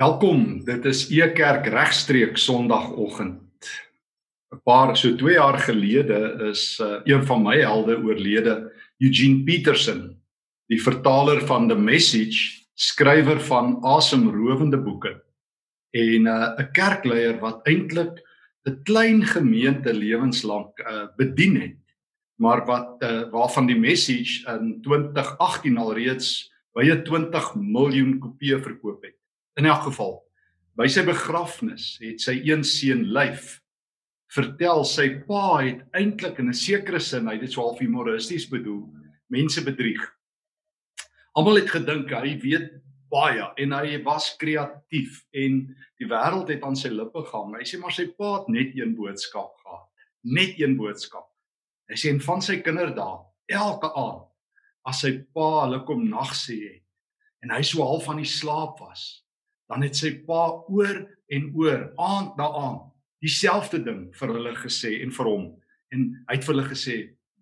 Welkom. Dit is Ekerk regstreek Sondagoggend. 'n Paar so 2 jaar gelede is uh, een van my helde oorlede, Eugene Peterson, die vertaler van The Message, skrywer van asemrowende boeke en uh, 'n uh, kerkleier wat eintlik 'n klein gemeente lewenslank uh, bedien het, maar wat uh, waarvan die Message in 2018 alreeds baie 20 miljoen kopieë verkoop het. In elk geval, by sy begrafnis het sy een seun Lyf vertel sy pa het eintlik in 'n sekere sin, hy dit so half humoristies bedoel, mense bedrieg. Almal het gedink hy weet baie en hy was kreatief en die wêreld het aan sy lippe gehang. Hy sê maar sy pa het net een boodskap gehad, net een boodskap. Hy sê en van sy kinderdae, elke aand as sy pa hulle kom nag sê het en hy so half van die slaap was, dan het sy pa oor en oor aand na aand dieselfde ding vir hulle gesê en vir hom. En hy het vir hulle gesê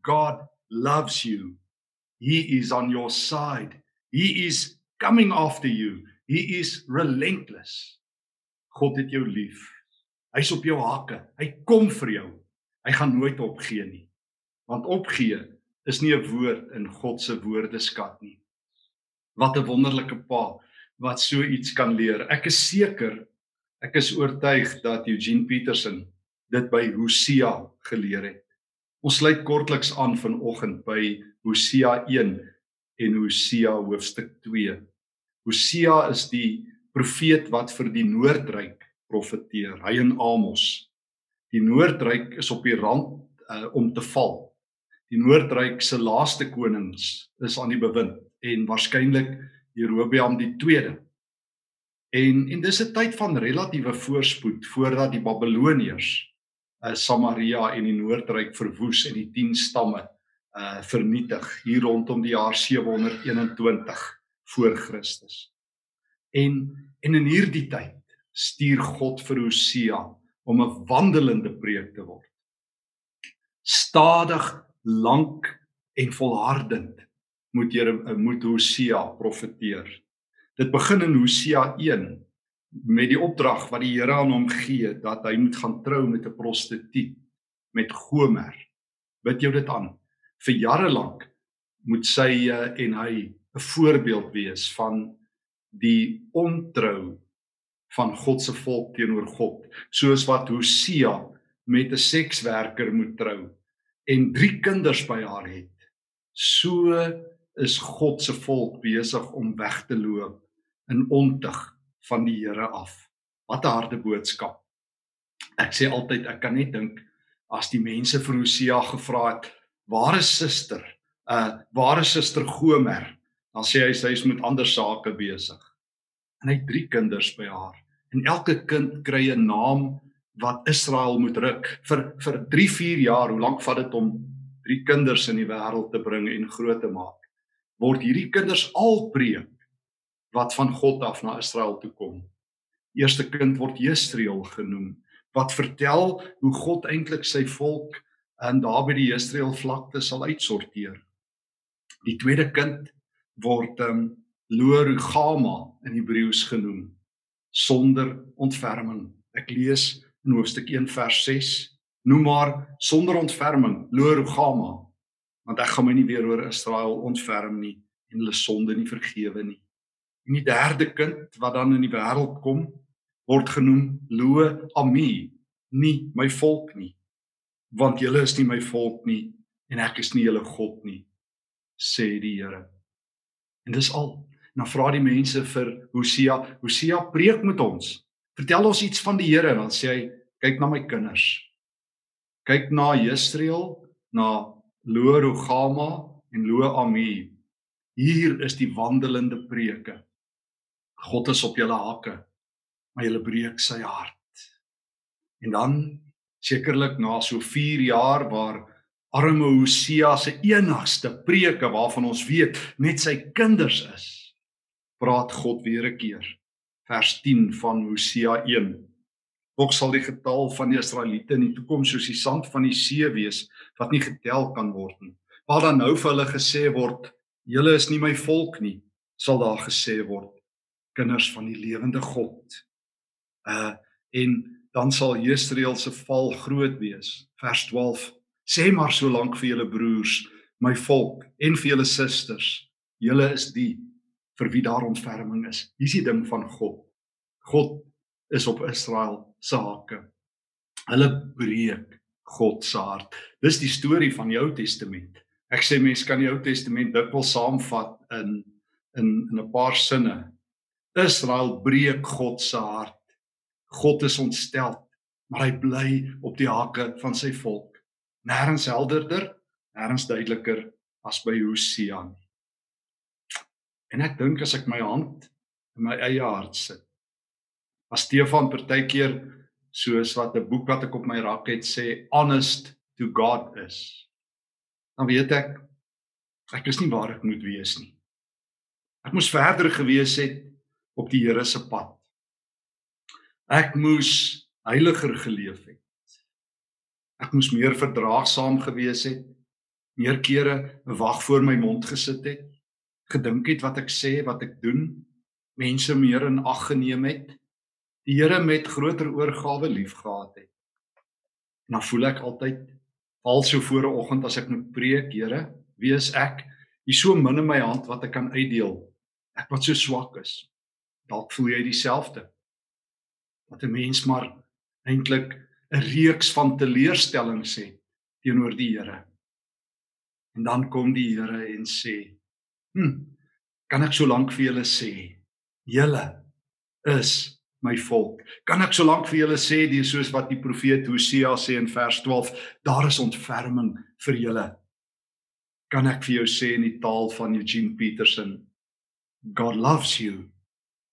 God loves you. He is on your side. He is coming after you. He is relentless. God het jou lief. Hy's op jou hakke hy kom vir jou. Hy gaan nooit opgee nie. Want opgee is nie 'n woord in God se woordeskat nie. Wat 'n wonderlike pa wat so iets kan leer. Ek is seker ek is oortuig dat Eugene Peterson dit by Hosea geleer het. Ons sluit kortliks aan vanoggend by Hosea 1 en Hosea hoofstuk 2. Hosea is die profeet wat vir die Noordryk profeteer. Hy en Amos. Die Noordryk is op die rand uh, om te val. Die Noordryk se laaste konings is aan die bewind en waarskynlik Jerobeam die 2de. En en dis 'n tyd van relatiewe voorspoed voordat die Babiloniërs uh, Samaria en die Noordryk verwoes en die 10 stamme uh vernietig hier rondom die jaar 721 voor Christus. En en in hierdie tyd stuur God vir Hosea om 'n wandelende preek te word. Stadig, lank en volhardend moet jy moet Hosea profeteer. Dit begin in Hosea 1 met die opdrag wat die Here aan hom gee dat hy moet gaan trou met 'n prostituut met Gomer. Bid jou dit aan. Vir jare lank moet sy uh, en hy 'n voorbeeld wees van die ontrou van God se volk teenoor God, soos wat Hosea met 'n sekswerker moet trou en drie kinders by haar het. So is God se volk besig om weg te loop in ontug van die Here af. Wat 'n harde boodskap. Ek sê altyd ek kan net dink as die mense vir Hosea gevra het, "Waar is suster? Uh waar is suster Gomer?" Dan sê hy sy is met ander sake besig. En hy het drie kinders by haar en elke kind kry 'n naam wat Israel moet ruk vir vir 3, 4 jaar. Hoe lank vat dit om drie kinders in die wêreld te bring en groot te maak? Word hierdie kinders al preek wat van God af na Israel toe kom. Eerste kind word Jesreel genoem wat vertel hoe God eintlik sy volk in daar by die Jesreel vlakte sal uitsorteer. Die tweede kind word um Lorugama in Hebreëus genoem sonder ontferming. Ek lees in hoofstuk 1 vers 6 noem maar sonder ontferming Lorugama want ek gaan my nie weer oor Israel ontferm nie en hulle sonde nie vergewe nie. En die derde kind wat dan in die wêreld kom word genoem Lo Ami, nie my volk nie. Want julle is nie my volk nie en ek is nie julle God nie, sê die Here. En dis al. Nou vra die mense vir Hosea, Hosea preek met ons. Vertel ons iets van die Here en dan sê hy kyk na my kinders. Kyk na Israel, na Lo Rogama en Lo Ami. Hier is die wandelende preke. God is op julle hakke, maar julle breek sy hart. En dan sekerlik na so 4 jaar waar arme Hosea se enigste preke waarvan ons weet net sy kinders is, praat God weer 'n keer. Vers 10 van Hosea 1. Ook sal die getal van die Israeliete in die toekoms soos die sand van die see wees wat nie getel kan word nie. Waar dan nou vir hulle gesê word, julle is nie my volk nie, sal daar gesê word, kinders van die lewende God. Uh en dan sal Israel se val groot wees. Vers 12. Sê maar so lank vir julle broers, my volk en vir julle susters, julle is die vir wie daar ontferming is. Hier's die ding van God. God is op Israel se hake. Hulle breek God se hart. Dis die storie van die Ou Testament. Ek sê mense kan die Ou Testament dikwels saamvat in in in 'n paar sinne. Israel breek God se hart. God is ontstel, maar hy bly op die hake van sy volk. Nêrens helderder, nêrens duideliker as by Hosea nie. En ek dink as ek my hand in my eie hart sit, as Stefan partykeer soos wat 'n boek wat ek op my rak het sê honest to God is, dan weet ek ek is nie waar ek moet wees nie. Ek moes verder gewees het op die Here se pad. Ek moes heiliger geleef het. Ek moes meer verdraagsaam gewees het, meer kere 'n wag voor my mond gesit het, gedink het wat ek sê, wat ek doen, mense meer in ag geneem het, die Here met groter oorgawe liefgehad het. En dan voel ek altyd al so voor 'n oggend as ek moet preek, Here, wie is ek? Hier so min in my hand wat ek kan uitdeel. Ek wat so swak is. Dalk voel jy dieselfde. Dat 'n mens maar eintlik 'n reeks van teleurstellings het teenoor die Here. En dan kom die Here en sê: "Hm, kan ek so lank vir julle sê, julle is my volk. Kan ek so lank vir julle sê die soos wat die profeet Hosea sê in vers 12, daar is ontferming vir julle. Kan ek vir jou sê in die taal van Eugene Peterson, God loves you.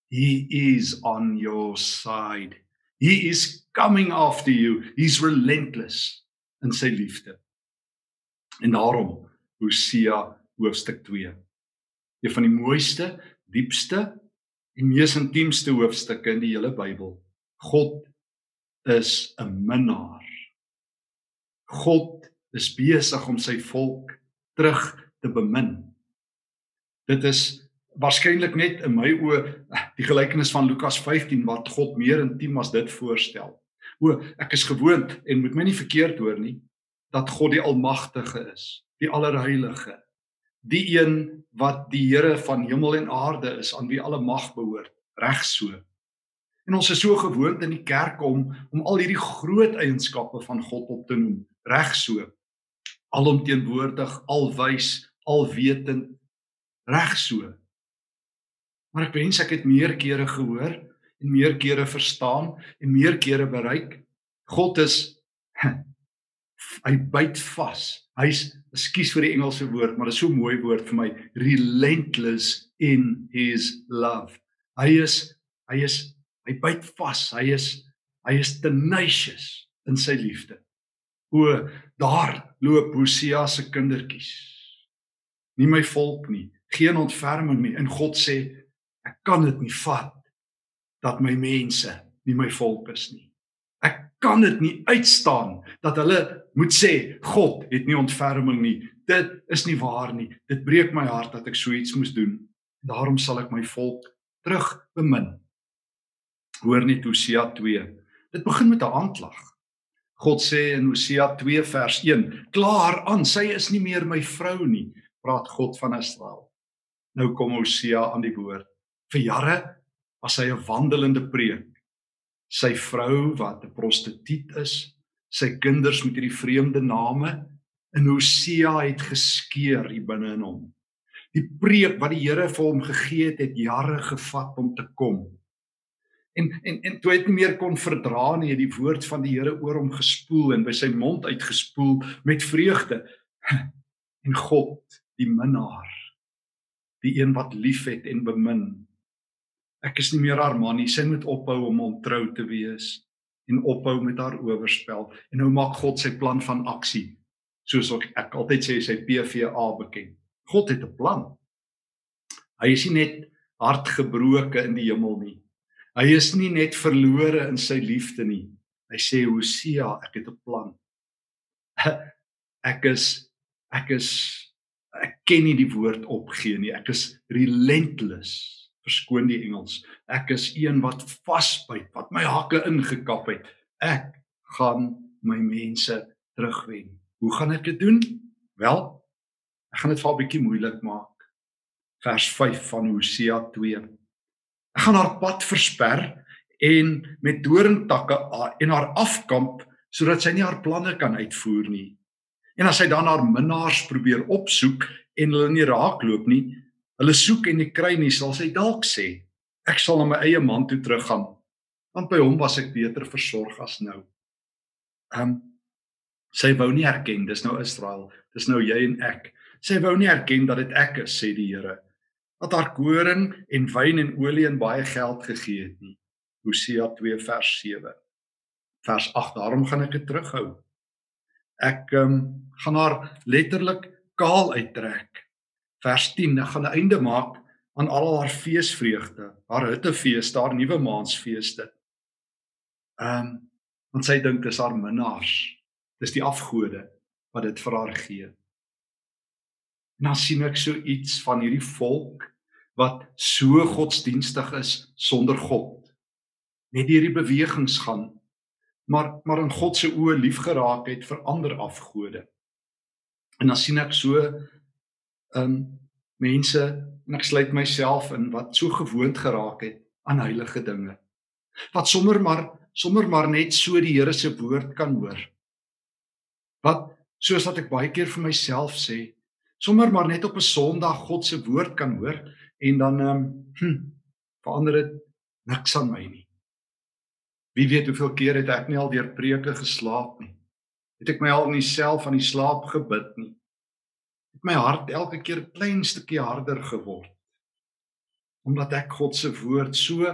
He is on your side. He is coming after you. He's relentless in sy liefde. En daarom Hosea hoofstuk 2. Een van die mooiste, diepste en mees intiemste hoofstukke in die hele Bybel. God is 'n minnaar. God is besig om sy volk terug te bemin. Dit is waarskynlik net in my oë die gelykenis van Lukas 15 wat God meer intiem as dit voorstel. O, ek is gewoond en moet my nie verkeerd hoor nie dat God die almagtige is, die allerheilige, die een wat die Here van hemel en aarde is aan wie alle mag behoort, reg so. En ons is so gewoond in die kerk om om al hierdie groot eienskappe van God op te noem, reg so. Alomteenwoordig, alwys, alwetend, reg so. Maar ek wens ek het meer kere gehoor en meer kere verstaan en meer kere bereik. God is hy byt vas. Hy's ekskuus vir die Engelse woord, maar dit is so 'n mooi woord vir my, relentless in his love. Hy is hy is hy byt vas. Hy is hy is tenacious in sy liefde. O, daar loop Hosea se kindertjies. Nie my volk nie, geen ontferming nie. En God sê, Ek kan dit nie vat dat my mense nie my volk is nie. Ek kan dit nie uitstaan dat hulle moet sê God het nie ontferming nie. Dit is nie waar nie. Dit breek my hart dat ek so iets moes doen. Daarom sal ek my volk terug bemin. Hoor net Hosea 2. Dit begin met 'n aanklag. God sê in Hosea 2 vers 1: "Klaar aan, sy is nie meer my vrou nie," praat God van Israel. Nou kom Hosea aan die woord. Vir jare was hy 'n wandelende preek. Sy vrou wat 'n prostituut is, sy kinders met hierdie vreemde name in Hosea het geskeur hier binne in hom. Die preek wat die Here vir hom gegee het, het jare gevat om te kom. En en en toe dit nie meer kon verdra nie, het die woord van die Here oor hom gespoel en by sy mond uitgespoel met vreugde. En God, die minnaar, die een wat liefhet en bemin, Ek is nie meer haar man nie. Sy moet ophou om ontrou te wees en ophou met haar oorspel. En nou maak God sy plan van aksie. Soos ek, altyd sê sy PVA bekend. God het 'n plan. Hy is nie net hartgebroke in die hemel nie. Hy is nie net verlore in sy liefde nie. Hy sê Hosea, ek het 'n plan. Ek is ek is ek ken nie die woord opgee nie. Ek is relentless verskoon die Engels. Ek is een wat vasbyt, wat my hakke ingekap het. Ek gaan my mense terugwen. Hoe gaan ek dit doen? Wel, ek gaan dit vir 'n bietjie moeilik maak. Vers 5 van Hosea 2. Ek gaan haar pad versper en met doringtakke en haar afkamp sodat sy nie haar planne kan uitvoer nie. En as hy dan haar minnaars probeer opsoek en hulle nie raakloop nie, hulle soek en nie kry nie, sal sy dalk sê, ek sal na my eie man toe teruggaan, want by hom was ek beter versorg as nou. Ehm um, sy wou nie erken dis nou Israel, dis nou jy en ek. Sy wou nie erken dat dit ek is, sê die Here. Dat haar koring en wyn en olie en baie geld gegee het nie. Hosea 2 vers 7. Vers 8, daarom gaan ek dit terughou. Ek ehm um, gaan haar letterlik kaal uittrek. Vers 10, ek gaan 'n einde maak aan al haar feesvreugde, haar hittefees, haar nuwe maansfeeste. Ehm um, want sy dink dis haar minnaars. Dis die afgode wat dit vir haar gee. En dan sien ek so iets van hierdie volk wat so godsdienstig is sonder God. Net hierdie bewegings gaan maar maar in God se oë lief geraak het vir ander afgode. En dan sien ek so um, mense en ek sluit myself in wat so gewoond geraak het aan heilige dinge. Wat sommer maar sommer maar net so die Here se woord kan hoor. Wat soos wat ek baie keer vir myself sê, sommer maar net op 'n Sondag God se woord kan hoor en dan ehm um, hm, verander dit niks aan my nie. Wie weet hoeveel keer het ek nie al deur preke geslaap nie. Het ek my al in myself aan die slaap gebid nie. My hart elke keer klein stukkie harder geword. Omdat ek God se woord so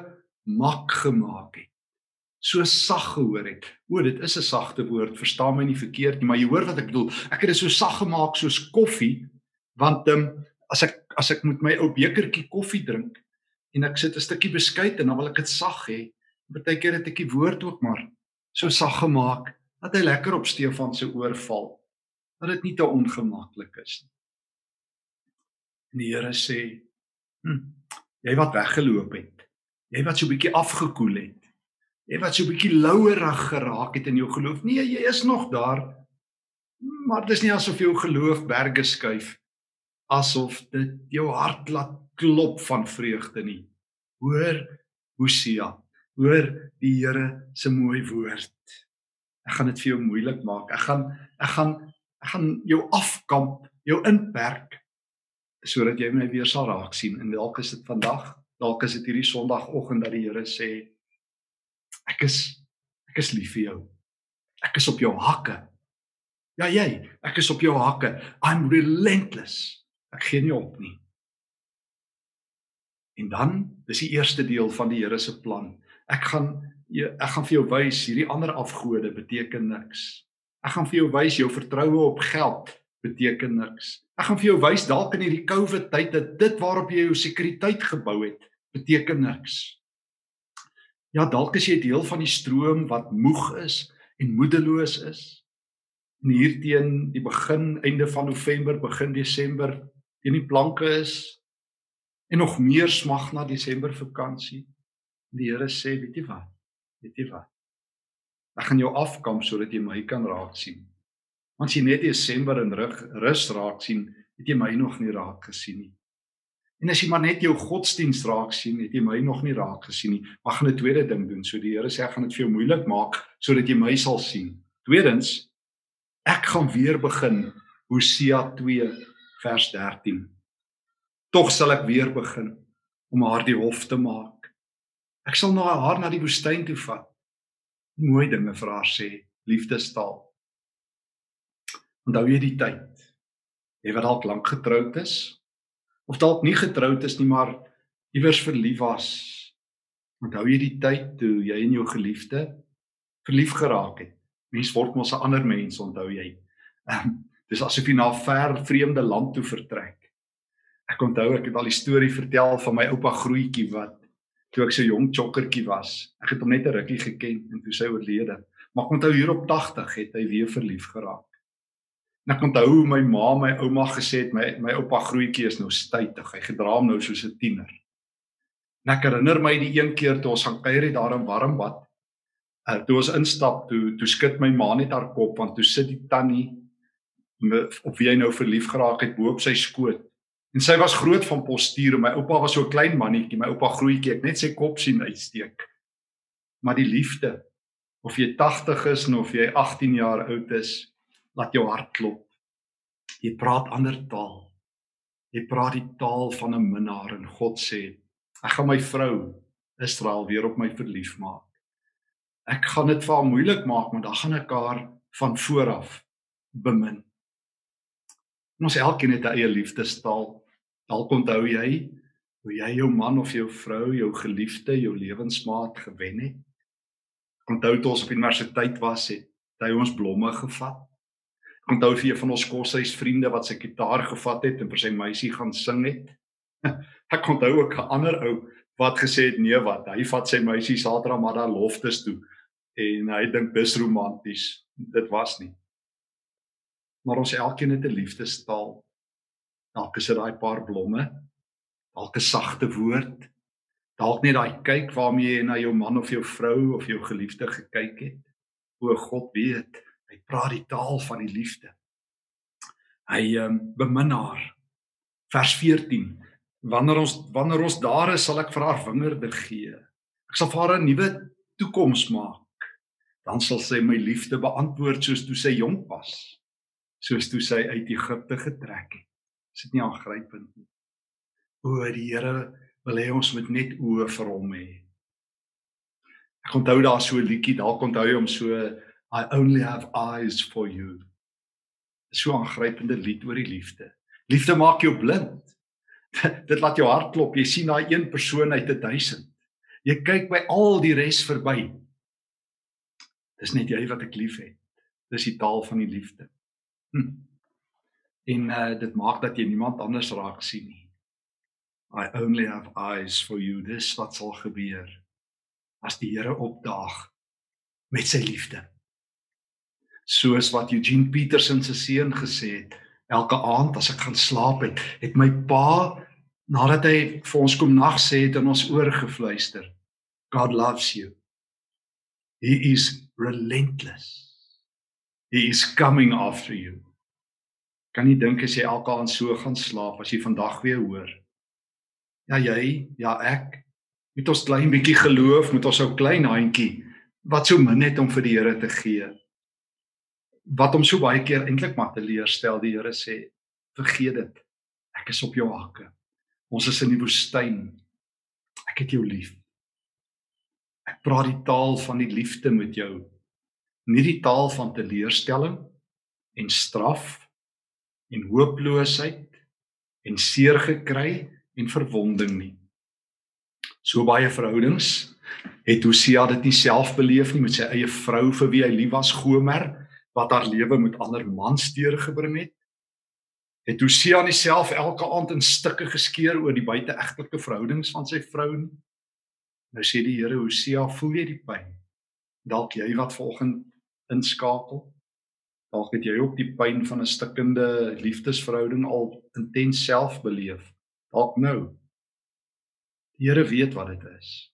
mak gemaak het. So sag gehoor het. O, dit is 'n sagte woord, verstaan my nie verkeerd nie, maar jy hoor wat ek bedoel. Ek het dit so sag gemaak soos koffie, want ehm um, as ek as ek met my ou bekertjie koffie drink en ek sit 'n stukkie beskuit en dan wil ek dit sag hê, Partykeer het ek die woord ook maar so sag gemaak dat hy lekker op Stefan se oor val. Dat dit nie te ongemaklik is nie. En die Here sê: "Hm, jy wat weggeloop het. Jy wat so 'n bietjie afgekoel het. Jy wat so 'n bietjie louerig geraak het in jou geloof. Nee, jy is nog daar. Maar dit is nie asof jou geloof berge skuif asof dit jou hart laat klop van vreugde nie. Hoor Hosea hoor die Here se mooi woord. Ek gaan dit vir jou moeilik maak. Ek gaan ek gaan ek gaan jou afkamp, jou inperk sodat jy my weer sal raak sien. En dalk is dit vandag, dalk is dit hierdie Sondagoggend dat die Here sê ek is ek is lief vir jou. Ek is op jou hakke. Ja jy, ek is op jou hakke. I'm relentless. Ek gee nie op nie. En dan, dis die eerste deel van die Here se plan ek gaan ek gaan vir jou wys hierdie ander afgode beteken niks. Ek gaan vir jou wys jou vertroue op geld beteken niks. Ek gaan vir jou wys dalk in hierdie COVID tyd dat dit waarop jy jou sekuriteit gebou het beteken niks. Ja, dalk is jy deel van die stroom wat moeg is en moedeloos is. En hier teen die begin einde van November, begin Desember, teen die planke is en nog meer smag na Desember vakansie. Die Here sê, weet jy wat? Weet jy wat? Ek gaan jou afkamp sodat jy my kan raak sien. As jy net Desember in rug rus raak sien, het jy my nog nie raak gesien nie. En as jy maar net jou godsdiens raak sien, het jy my nog nie raak gesien nie. Mag gaan 'n tweede ding doen. So die Here sê ek gaan dit vir jou moeilik maak sodat jy my sal sien. Tweedens, ek gaan weer begin Hosea 2 vers 13. Tog sal ek weer begin om haar die hof te maak Ek sal na haar na die woestyn toe vat. Mooi dinge vir haar sê, liefdestaal. Onthou jy die tyd? Jy wat dalk lank getroud is of dalk nie getroud is nie, maar iewers verlief was. Onthou jy die tyd toe jy en jou geliefde verlief geraak het? Mens word mos 'n ander mens, onthou jy? Ehm dis asof jy na 'n ver vreemde land toe vertrek. Ek onthou ek het al die storie vertel van my oupa Grootjie wat toe ek so jong chokkertjie was. Ek het hom net 'n rukkie geken en toe sy oorlede. Maar ek onthou hier op 80 het hy weer verlief geraak. En ek onthou hoe my ma my ouma gesê het my my oupa grootjie is nou stytig. Hy gedra hom nou soos 'n tiener. En ek herinner my die een keer toe ons gaan kuier het daar in Warmbad. Uh toe ons instap, toe toe skud my ma net haar kop want toe sit die tannie op wie hy nou verlief geraak het bo op sy skoot. En sy was groot van postuur en my oupa was so 'n klein mannetjie, my oupa grootjie, ek net sy kop sien uitsteek. Maar die liefde of jy 80 is of jy 18 jaar oud is, laat jou hart klop. Jy praat ander taal. Jy praat die taal van 'n minnaar en God sê Ek gaan my vrou Israel weer op my verlief maak. Ek gaan dit vir haar moeilik maak, maar dan gaan ek haar van vooraf bemin. Ons elkeen het 'n eie liefdestaal. Dalk onthou jy hoe jy jou man of jou vrou, jou geliefde, jou lewensmaat gewen het. Onthou toe ons op universiteit was, het hy ons blomme gevat. Onthou vir van ons koshuisvriende wat sy gitaar gevat het en vir sy meisie gaan sing het. Ek onthou ook 'n ander ou wat gesê het nee wat, hy vat sy meisie Saterdag maar daar loftes toe en hy dink dis romanties. Dit was nie. Maar ons elkeen het 'n liefdestaal. Dalk is dit daai paar blomme, dalk 'n sagte woord, dalk net daai kyk waarmee jy na jou man of jou vrou of jou geliefde gekyk het. O God weet, hy praat die taal van die liefde. Hy um, bemin haar. Vers 14 Wanneer ons wanneer ons daar is, sal ek vir haar wingerde gee. Ek sal vir haar 'n nuwe toekoms maak. Dan sal sy my liefde beantwoord soos toe sy jonk was, soos toe sy uit Egipte getrek het. Is dit nie aangrypend nie? O, die Here wil hê ons moet net oë vir hom hê. Ek onthou daar so 'n liedjie, dalk onthou jy hom so I only have eyes for you. So 'n aangrypende lied oor die liefde. Liefde maak jou blind. dit laat jou hart klop. Jy sien daai een persoon uit 1000. Jy kyk by al die res verby. Dis net jy wat ek liefhet. Dis die taal van die liefde. Hm. En uh, dit maak dat jy niemand anders raak sien nie. I only have eyes for you. Dis wat sal gebeur as die Here opdaag met sy liefde. Soos wat Eugene Peterson se seun gesê het, elke aand as ek gaan slaap het, het my pa nadat hy vir ons kom nag sê het in ons oor gefluister. God loves you. He is relentless. He is coming after you. Kan jy dink as jy elke aand so gaan slaap as jy vandag weer hoor? Ja jy, ja ek met ons klein bietjie geloof, met ons ou klein handjie wat so min het om vir die Here te gee wat hom so baie keer eintlik maar teleurstel die Here sê vergeet dit. Ek is op jou hakke. Ons is in die woestyn. Ek het jou lief. Ek praat die taal van die liefde met jou. Nie die taal van teleurstelling en straf en hooploosheid en seer gekry en verwonding nie. So baie verhoudings. Het Hosea dit nie self beleef nie met sy eie vrou vir wie hy lief was Gomer wat haar lewe met ander mans deurgebring het. Het Hosea nie self elke aand in stukke geskeur oor die buiteegtelike verhoudings van sy vrou nie. Nou sê die Here Hosea, voel jy die pyn? Dalk jy wat volgend inskakel. Dalk het jy ook die pyn van 'n stikkende liefdesverhouding al intens self beleef. Dalk nou. Die Here weet wat dit is.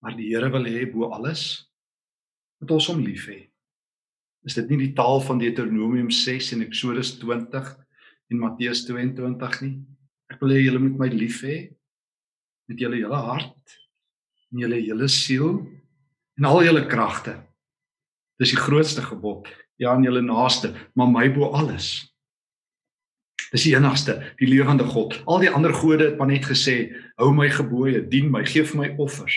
Maar die Here wil hê bo alles moet ons hom lief hê. Is dit nie die taal van Deuteronomium 6 en Eksodus 20 en Matteus 22 nie? Ek wil hê julle moet my lief hê met julle hele hart en julle hele siel en al julle kragte. Dis die grootste gebod. Ja, aan julle naaste, maar my bo alles. Dis die enigste, die lewende God. Al die ander gode het maar net gesê, hou my gebooie, dien my, gee vir my offers.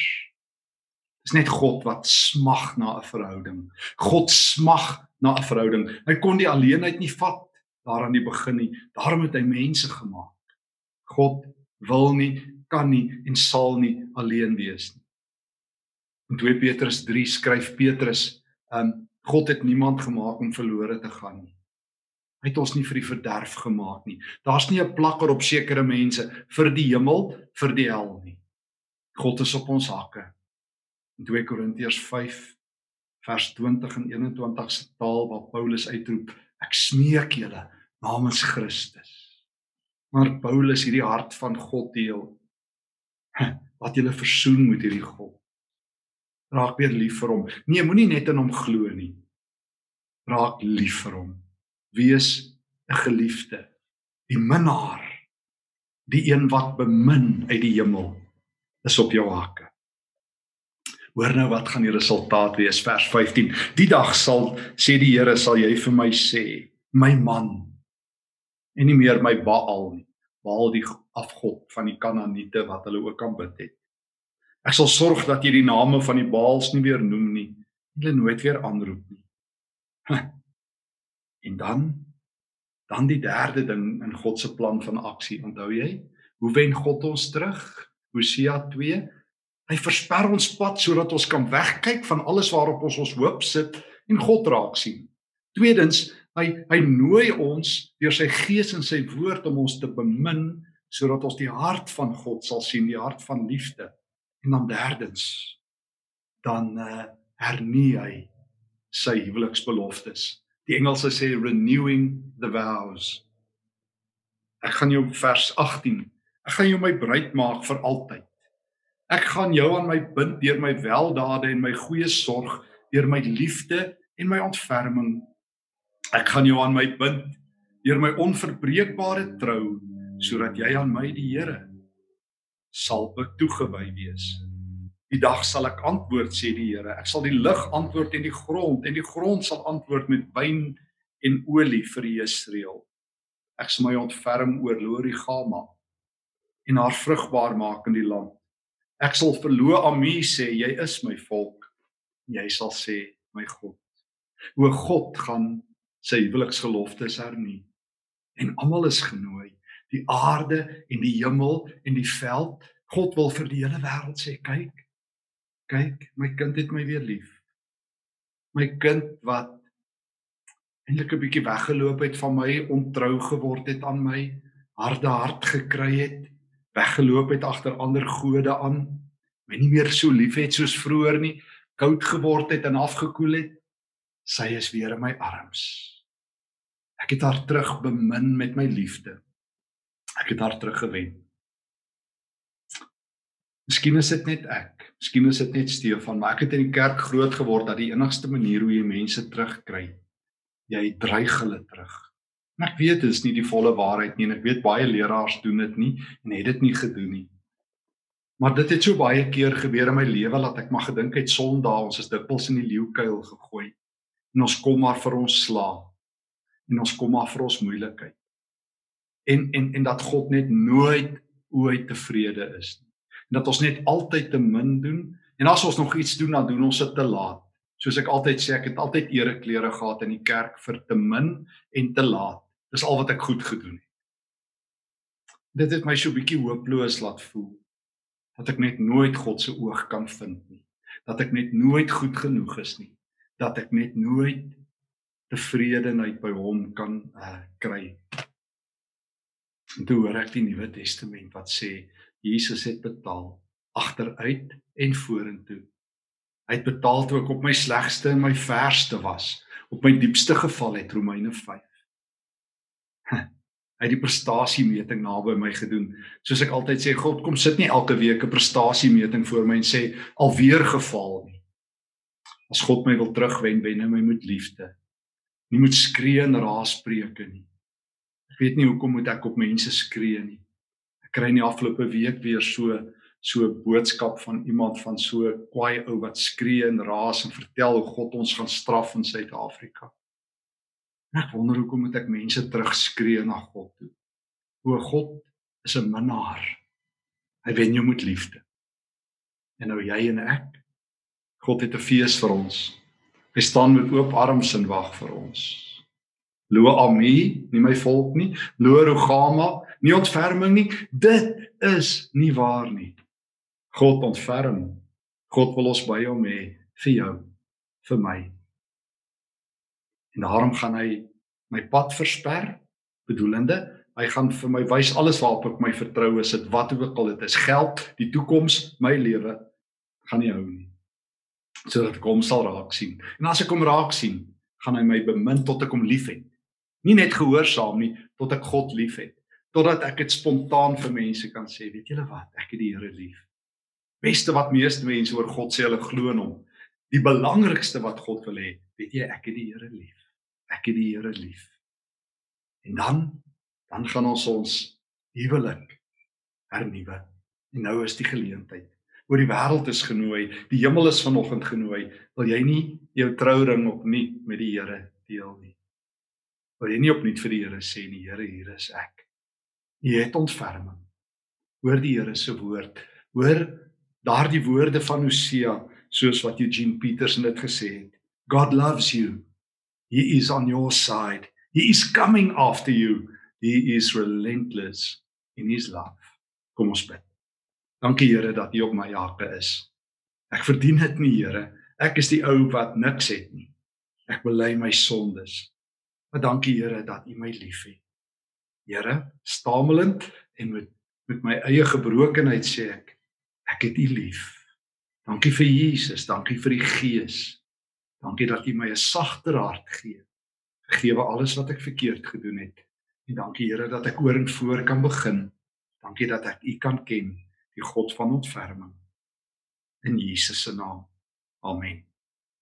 Dis net God wat smag na 'n verhouding. God smag na 'n verhouding. Hy kon die alleenheid nie vat daar aan die begin nie. Daarom het hy mense gemaak. God wil nie, kan nie en sal nie alleen wees nie. In 2 Petrus 3 skryf Petrus, um God het niemand gemaak om verlore te gaan nie. Hy het ons nie vir die verderf gemaak nie. Daar's nie 'n plakker op sekere mense vir die hemel, vir die hel nie. God is op ons hakke in 2 Korintiërs 5 vers 20 en 21 se taal waar Paulus uitroep ek smeek julle namens Christus maar Paulus hierdie hart van God deel Laat julle versoen met hierdie God. Raak weer lief vir hom. Nee, moenie net in hom glo nie. Raak lief vir hom. Wees 'n geliefde, die minnaar, die een wat bemin uit die hemel is op jou hakke. Hoor nou wat gaan die resultaat wees vers 15. Die dag sal sê die Here sal jy vir my sê, my man en nie meer my Baal nie, Baal die afgod van die Kanaaniete wat hulle ook aanbid het. Ek sal sorg dat jy die name van die Baals nie weer noem nie, hulle nooit weer aanroep nie. En dan dan die derde ding in God se plan van aksie, onthou jy? Hoe wen God ons terug? Hosea 2 Hy versper ons pad sodat ons kan wegkyk van alles waarop ons ons hoop sit en God raak sien. Tweedens, hy hy nooi ons deur sy gees en sy woord om ons te bemin sodat ons die hart van God sal sien, die hart van liefde. En dan derdens, dan uh, hernie hy sy huweliksbeloftes. Die Engelse sê renewing the vows. Ek gaan jou vers 18. Ek gaan jou my bruid maak vir altyd. Ek gaan jou aan my bind deur my weldade en my goeie sorg, deur my liefde en my ontferming. Ek gaan jou aan my bind deur my onverbreekbare trou, sodat jy aan my die Here sal betoegewy wees. Die dag sal ek antwoord sê die Here. Ek sal die lig antwoord en die grond en die grond sal antwoord met wyn en olie vir Israel. Ek sal my ontferm oor Lorigama en haar vrugbaar maak in die land. Ek sal verlo Ami sê jy is my volk. Jy sal sê my God. O God gaan sy huweliksgeloftes hernie. En almal is genooi. Die aarde en die hemel en die veld. God wil vir die hele wêreld sê kyk. Kyk, my kind het my weer lief. My kind wat eintlik 'n bietjie weggeloop het van my, ontrou geword het aan my, harde hart gekry het, weggeloop het agter ander gode aan, my nie meer so lief het soos vroeër nie, koud geword het en afgekoel het, sy is weer in my arms. Ek het haar terug bemin met my liefde. Ek het haar teruggewen. Miskien is dit net ek. Miskien is dit net Stefan, maar ek het in die kerk groot geword dat die enigste manier hoe jy mense terugkry, jy dreig hulle terug. En ek weet dit is nie die volle waarheid nie en ek weet baie leraars doen dit nie en het dit nie gedoen nie. Maar dit het so baie keer gebeur in my lewe dat ek maar gedink het Sondag ons is dikwels in die leeukuil gegooi en ons kom maar vir ons slaap en ons kom maar vir ons moeilikheid. En en en dat God net nooit ooit tevrede is nie. En dat ons net altyd te min doen en as ons nog iets doen dan doen ons dit te laat. Soos ek altyd sê ek het altyd ereklere gehad in die kerk vir te min en te laat. Dis al wat ek goed gedoen het. Dit het my so 'n bietjie hooploos laat voel dat ek net nooit God se oog kan vind nie. Dat ek net nooit goed genoeg is nie. Dat ek net nooit tevredenheid by hom kan uh, kry. En toe hoor ek die Nuwe Testament wat sê Jesus het betaal agteruit en vorentoe. Hy het betaal toe ek op my slegste en my verste was, op my diepste geval het Romeine 5 hy die prestasiemeting naby my gedoen. Soos ek altyd sê, God kom sit nie elke week 'n prestasiemeting voor my en sê alweer geval nie. As God my wil terugwen, wen hy my met liefde. Nie moet skree en raaspreuke nie. Ek weet nie hoekom moet ek op mense skree nie. Ek kry in die afgelope week weer so so 'n boodskap van iemand van so kwaai ou wat skree en raas en vertel hoe God ons gaan straf in Suid-Afrika. Ek wonder hoekom moet ek mense terugskree na God toe? O God is 'n minnaar. Hy wen jou met liefde. En nou jy en ek. God het 'n fees vir ons. Hy staan met oop arms en wag vir ons. Lo Ami, nie my volk nie. Lo Rogama, nie ontferming nie. Dit is nie waar nie. God ontferm. God wil ons by hom hê vir jou, vir my. En daarom gaan hy my pad versper, bedoelende hy gaan vir my wys alles waarop ek my vertrou is, dit wat ook al dit is, geld, die toekoms, my lewe gaan nie hou nie. Sodat ek hom sal raak sien. En as ek hom raak sien, gaan hy my bemin tot ek hom liefhet. Nie net gehoorsaam nie, tot ek God liefhet, totdat ek dit spontaan vir mense kan sê, weet julle wat, ek het die Here lief. Beste wat meeste mense oor God sê hulle glo in hom. Die belangrikste wat God wil hê, weet jy, ek het die Here lief. Ek het die Here lief. En dan dan gaan ons ons huwelik hernuwe. En nou is die geleentheid. Oor die wêreld is genooi, die hemel is vanoggend genooi. Wil jy nie jou trouring opnuut met die Here deel nie? Wil jy nie opnuut vir die Here sê nie, Here, hier is ek. Jy het ontferming. Hoor die Here se woord. Hoor daardie woorde van Hosea soos wat Eugene Peterson dit gesê het. God loves you. He is on your side. He is coming after you. He is relentless in his love. Kom ons bid. Dankie Here dat U op my hake is. Ek verdien dit nie, Here. Ek is die ou wat niks het nie. Ek bely my sondes. Maar dankie Here dat U my liefhet. Here, stamelend en met met my eie gebrokenheid sê ek Ek het U lief. Dankie vir Jesus, dankie vir die Gees. Dankie dat U my 'n sagter hart gee. Vergewe alles wat ek verkeerd gedoen het. En dankie Here dat ek oor en voor kan begin. Dankie dat ek U kan ken, die God van ontferming. In Jesus se naam. Amen.